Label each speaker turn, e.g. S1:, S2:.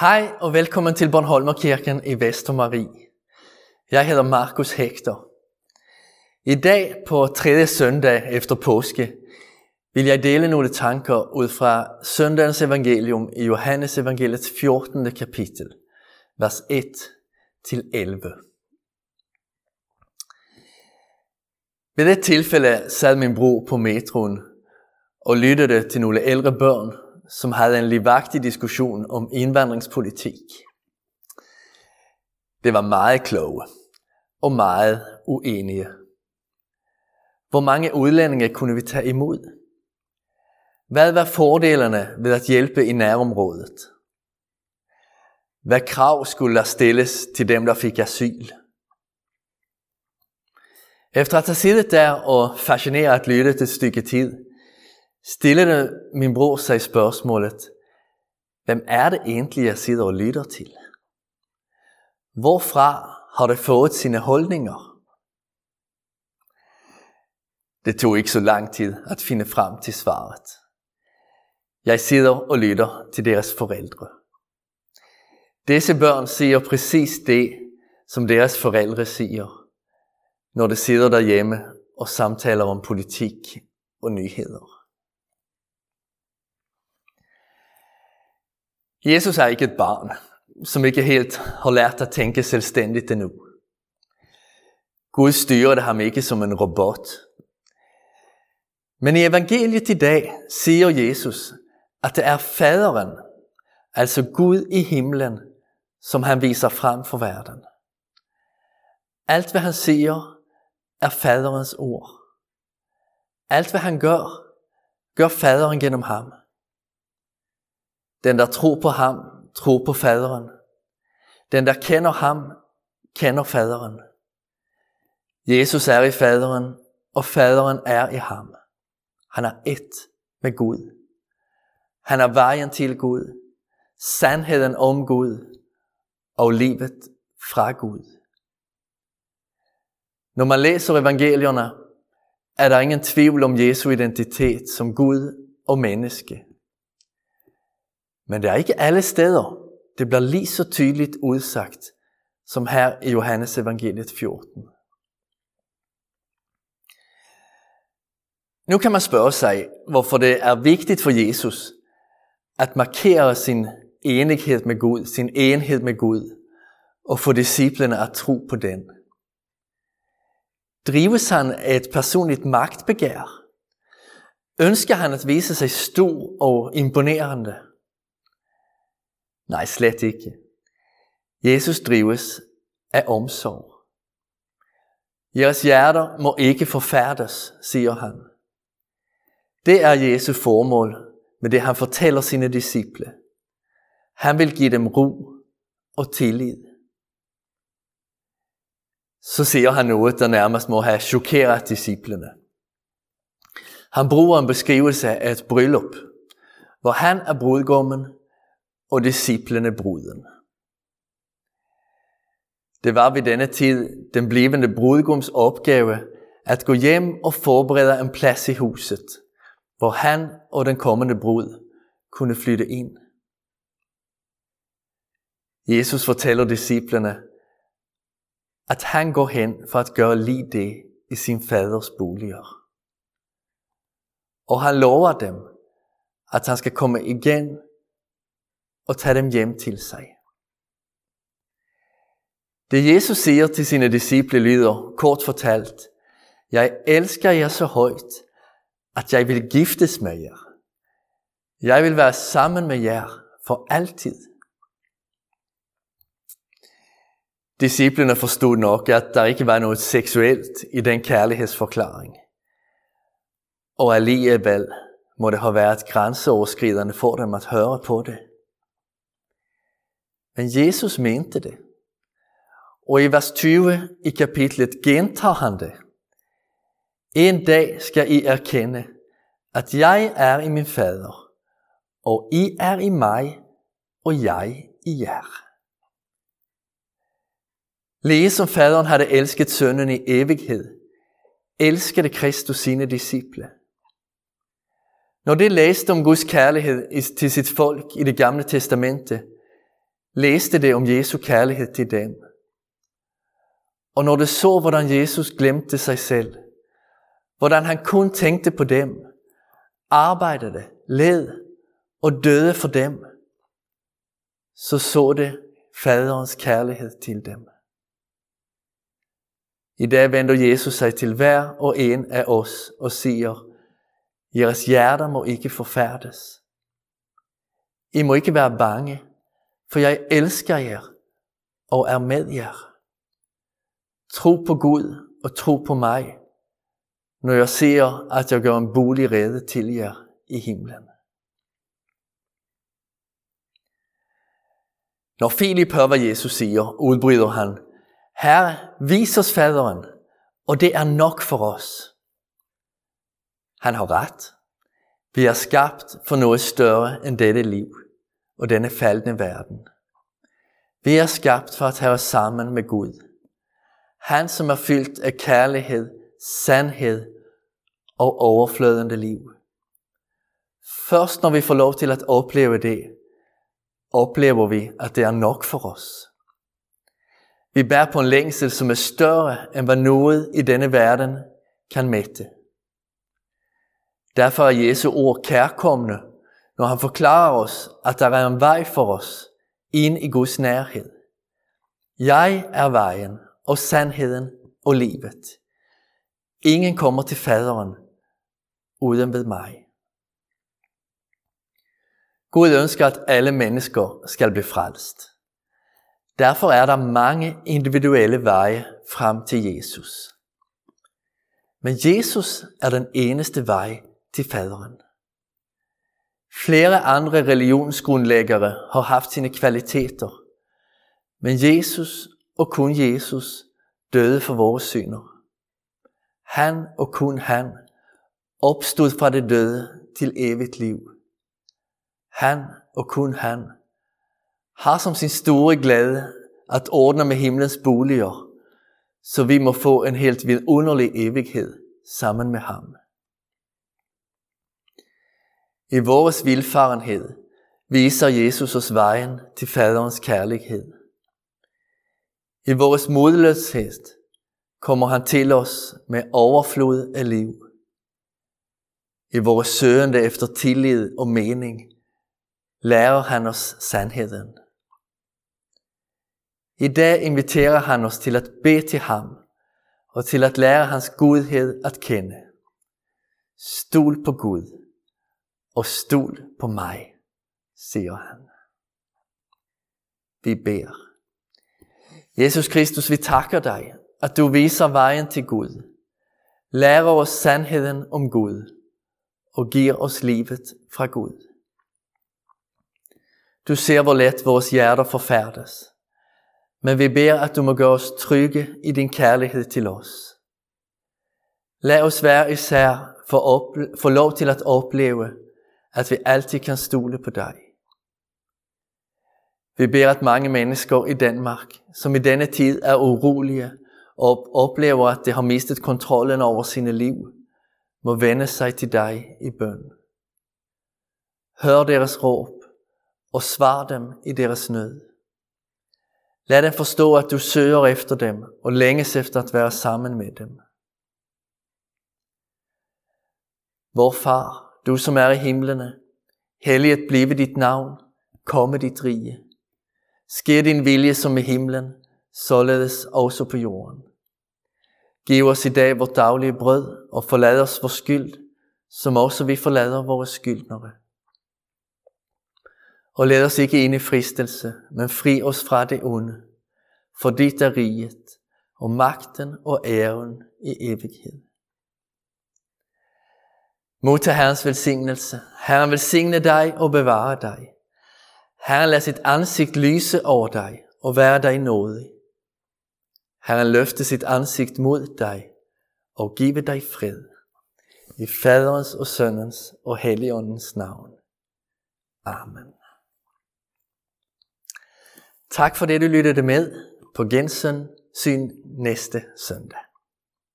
S1: Hej og velkommen til Bornholmerkirken i Vestermarie. Jeg hedder Markus Hector. I dag på tredje søndag efter påske vil jeg dele nogle tanker ud fra søndagens evangelium i Johannes evangeliets 14. kapitel, vers 1 til 11. Ved det tilfælde sad min bror på metroen og lyttede til nogle ældre børn, som havde en livagtig diskussion om indvandringspolitik. Det var meget kloge og meget uenige. Hvor mange udlændinge kunne vi tage imod? Hvad var fordelerne ved at hjælpe i nærområdet? Hvad krav skulle der stilles til dem, der fik asyl? Efter at have siddet der og fascineret lyttet et stykke tid, stillede min bror sig spørgsmålet, hvem er det egentlig, jeg sidder og lytter til? Hvorfra har det fået sine holdninger? Det tog ikke så lang tid at finde frem til svaret. Jeg sidder og lytter til deres forældre. Disse børn siger præcis det, som deres forældre siger, når de sidder derhjemme og samtaler om politik og nyheder. Jesus er ikke et barn, som ikke helt har lært at tænke selvstændigt endnu. Gud styrer ham ikke som en robot. Men i evangeliet i dag siger Jesus, at det er faderen, altså Gud i himlen, som han viser frem for verden. Alt hvad han siger, er faderens ord. Alt hvad han gør, gør faderen gennem ham. Den, der tror på ham, tror på faderen. Den, der kender ham, kender faderen. Jesus er i faderen, og faderen er i ham. Han er et med Gud. Han er vejen til Gud, sandheden om Gud og livet fra Gud. Når man læser evangelierne, er der ingen tvivl om Jesu identitet som Gud og menneske. Men det er ikke alle steder, det bliver lige så tydeligt udsagt, som her i Johannes evangeliet 14. Nu kan man spørge sig, hvorfor det er vigtigt for Jesus at markere sin enighed med Gud, sin enhed med Gud, og få disciplene at tro på den. Drives han af et personligt magtbegær? Ønsker han at vise sig stor og imponerende? Nej, slet ikke. Jesus drives af omsorg. Jeres hjerter må ikke forfærdes, siger han. Det er Jesu formål med det, han fortæller sine disciple. Han vil give dem ro og tillid. Så siger han noget, der nærmest må have chokeret disciplene. Han bruger en beskrivelse af et bryllup, hvor han er brudgommen og disciplene bruden. Det var ved denne tid den blivende brudgums opgave at gå hjem og forberede en plads i huset, hvor han og den kommende brud kunne flytte ind. Jesus fortæller disciplene, at han går hen for at gøre lige det i sin faders boliger. Og han lover dem, at han skal komme igen og tage dem hjem til sig. Det Jesus siger til sine disciple lyder, kort fortalt, Jeg elsker jer så højt, at jeg vil giftes med jer. Jeg vil være sammen med jer for altid. Disciplene forstod nok, at der ikke var noget seksuelt i den kærlighedsforklaring. Og alligevel må det have været grænseoverskridende for dem at høre på det. Men Jesus mente det. Og i vers 20 i kapitlet gentager han det. En dag skal I erkende, at jeg er i min fader, og I er i mig, og jeg i jer. Lige som faderen havde elsket sønnen i evighed, elskede Kristus sine disciple. Når de læste om Guds kærlighed til sit folk i det gamle testamente, læste det om Jesu kærlighed til dem. Og når det så, hvordan Jesus glemte sig selv, hvordan han kun tænkte på dem, arbejdede, led og døde for dem, så så det faderens kærlighed til dem. I dag vender Jesus sig til hver og en af os og siger, jeres hjerter må ikke forfærdes. I må ikke være bange, for jeg elsker jer og er med jer. Tro på Gud og tro på mig, når jeg ser, at jeg gør en bolig rede til jer i himlen. Når Filip hører, hvad Jesus siger, udbryder han, Herre, vis os faderen, og det er nok for os. Han har ret. Vi er skabt for noget større end dette liv og denne faldende verden. Vi er skabt for at have os sammen med Gud. Han, som er fyldt af kærlighed, sandhed og overflødende liv. Først når vi får lov til at opleve det, oplever vi, at det er nok for os. Vi bærer på en længsel, som er større end hvad noget i denne verden kan mætte. Derfor er Jesu ord kærkommende, når han forklarer os, at der er en vej for os ind i Guds nærhed. Jeg er vejen og sandheden og livet. Ingen kommer til faderen uden ved mig. Gud ønsker, at alle mennesker skal blive frelst. Derfor er der mange individuelle veje frem til Jesus. Men Jesus er den eneste vej til faderen. Flere andre religionsgrundlæggere har haft sine kvaliteter, men Jesus og kun Jesus døde for vores synder. Han og kun han opstod fra det døde til evigt liv. Han og kun han har som sin store glæde at ordne med himlens boliger, så vi må få en helt vidunderlig evighed sammen med ham. I vores vilfarenhed viser Jesus os vejen til faderens kærlighed. I vores modløshed kommer han til os med overflod af liv. I vores søgende efter tillid og mening lærer han os sandheden. I dag inviterer han os til at bede til ham og til at lære hans godhed at kende. Stol på Gud og stol på mig, siger han. Vi beder. Jesus Kristus, vi takker dig, at du viser vejen til Gud. Lærer os sandheden om Gud og giver os livet fra Gud. Du ser, hvor let vores hjerter forfærdes. Men vi beder, at du må gøre os trygge i din kærlighed til os. Lad os være især for, for lov til at opleve, at vi altid kan stole på dig. Vi beder, at mange mennesker i Danmark, som i denne tid er urolige og oplever, at de har mistet kontrollen over sine liv, må vende sig til dig i bøn. Hør deres råb og svar dem i deres nød. Lad dem forstå, at du søger efter dem og længes efter at være sammen med dem. Vor far, du som er i himlene, helliget blive dit navn, komme dit rige. Sker din vilje som i himlen, således også på jorden. Giv os i dag vores daglige brød, og forlad os vores skyld, som også vi forlader vores skyldnere. Og lad os ikke ind i fristelse, men fri os fra det onde, for dit er riget, og magten og æren i evighed. Modtag Herrens velsignelse. Herren velsigne dig og bevare dig. Herren lad sit ansigt lyse over dig og være dig nådig. Herren løfte sit ansigt mod dig og give dig fred. I Faderens og Søndens og Helligåndens navn. Amen. Tak for det, du lyttede med på gensyn næste søndag.